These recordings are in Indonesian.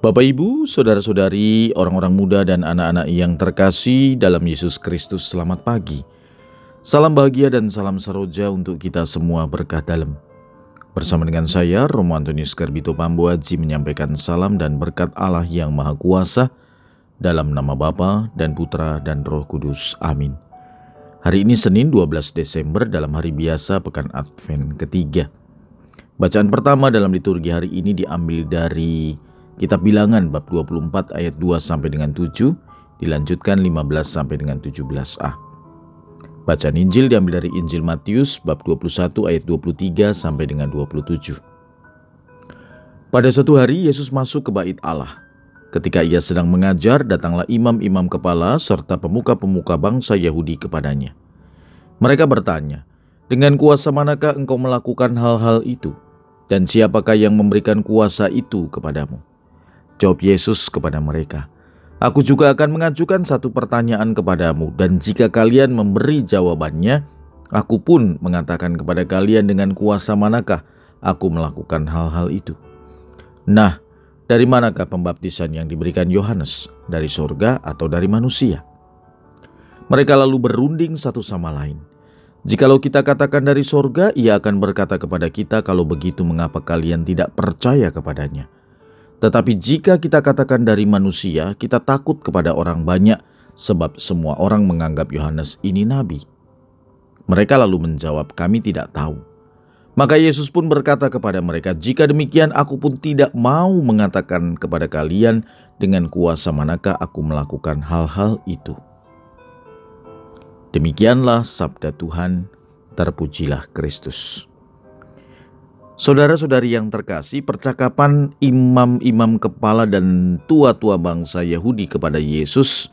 Bapak, Ibu, saudara-saudari, orang-orang muda, dan anak-anak yang terkasih dalam Yesus Kristus, selamat pagi. Salam bahagia dan salam seroja untuk kita semua berkah dalam. Bersama dengan saya, Romo Antonius Karbito Pambuaji menyampaikan salam dan berkat Allah yang Maha Kuasa dalam nama Bapa dan Putra dan Roh Kudus. Amin. Hari ini Senin 12 Desember dalam hari biasa Pekan Advent ketiga. Bacaan pertama dalam liturgi hari ini diambil dari Kitab Bilangan bab 24 ayat 2 sampai dengan 7, dilanjutkan 15 sampai dengan 17a. Bacaan Injil diambil dari Injil Matius bab 21 ayat 23 sampai dengan 27. Pada suatu hari Yesus masuk ke bait Allah. Ketika ia sedang mengajar, datanglah imam-imam kepala serta pemuka-pemuka bangsa Yahudi kepadanya. Mereka bertanya, "Dengan kuasa manakah engkau melakukan hal-hal itu? Dan siapakah yang memberikan kuasa itu kepadamu?" Jawab Yesus kepada mereka, Aku juga akan mengajukan satu pertanyaan kepadamu, dan jika kalian memberi jawabannya, aku pun mengatakan kepada kalian dengan kuasa manakah aku melakukan hal-hal itu. Nah, dari manakah pembaptisan yang diberikan Yohanes? Dari sorga atau dari manusia? Mereka lalu berunding satu sama lain. Jikalau kita katakan dari sorga, ia akan berkata kepada kita, "Kalau begitu, mengapa kalian tidak percaya kepadanya?" Tetapi jika kita katakan dari manusia, kita takut kepada orang banyak, sebab semua orang menganggap Yohanes ini nabi. Mereka lalu menjawab, "Kami tidak tahu." Maka Yesus pun berkata kepada mereka, "Jika demikian, aku pun tidak mau mengatakan kepada kalian dengan kuasa manakah aku melakukan hal-hal itu." Demikianlah sabda Tuhan, terpujilah Kristus. Saudara-saudari yang terkasih, percakapan imam-imam kepala dan tua-tua bangsa Yahudi kepada Yesus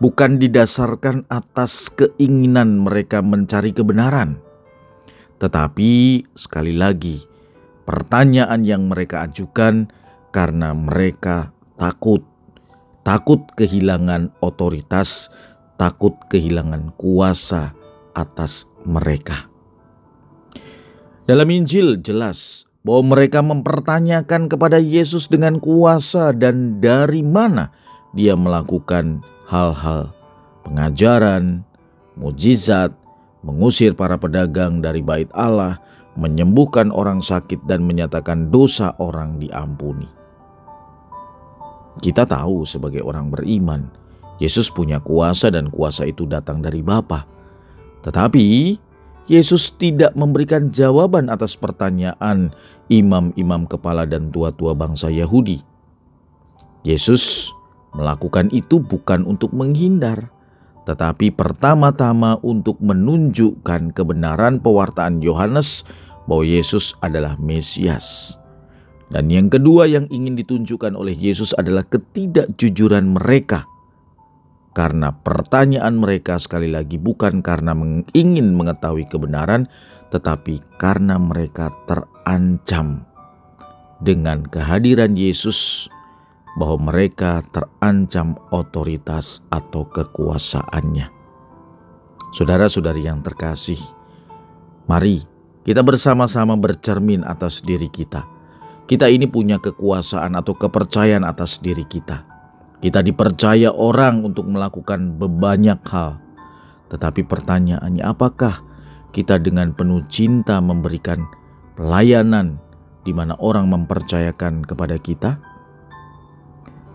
bukan didasarkan atas keinginan mereka mencari kebenaran, tetapi sekali lagi pertanyaan yang mereka ajukan karena mereka takut, takut kehilangan otoritas, takut kehilangan kuasa atas mereka. Dalam Injil jelas bahwa mereka mempertanyakan kepada Yesus dengan kuasa dan dari mana dia melakukan hal-hal pengajaran, mujizat, mengusir para pedagang dari bait Allah, menyembuhkan orang sakit dan menyatakan dosa orang diampuni. Kita tahu sebagai orang beriman, Yesus punya kuasa dan kuasa itu datang dari Bapa. Tetapi Yesus tidak memberikan jawaban atas pertanyaan imam-imam kepala dan tua-tua bangsa Yahudi. Yesus melakukan itu bukan untuk menghindar, tetapi pertama-tama untuk menunjukkan kebenaran pewartaan Yohanes bahwa Yesus adalah Mesias. Dan yang kedua yang ingin ditunjukkan oleh Yesus adalah ketidakjujuran mereka karena pertanyaan mereka sekali lagi bukan karena ingin mengetahui kebenaran, tetapi karena mereka terancam dengan kehadiran Yesus, bahwa mereka terancam otoritas atau kekuasaannya. Saudara-saudari yang terkasih, mari kita bersama-sama bercermin atas diri kita. Kita ini punya kekuasaan atau kepercayaan atas diri kita kita dipercaya orang untuk melakukan banyak hal. Tetapi pertanyaannya apakah kita dengan penuh cinta memberikan pelayanan di mana orang mempercayakan kepada kita?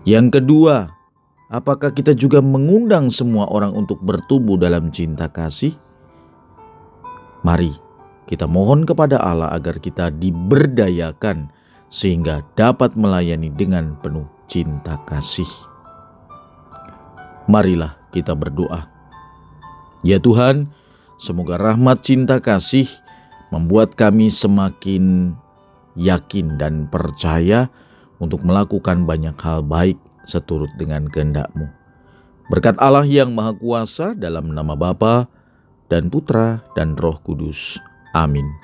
Yang kedua, apakah kita juga mengundang semua orang untuk bertumbuh dalam cinta kasih? Mari kita mohon kepada Allah agar kita diberdayakan sehingga dapat melayani dengan penuh cinta kasih. Marilah kita berdoa. Ya Tuhan, semoga rahmat cinta kasih membuat kami semakin yakin dan percaya untuk melakukan banyak hal baik seturut dengan kehendak-Mu. Berkat Allah yang Maha Kuasa dalam nama Bapa dan Putra dan Roh Kudus. Amin.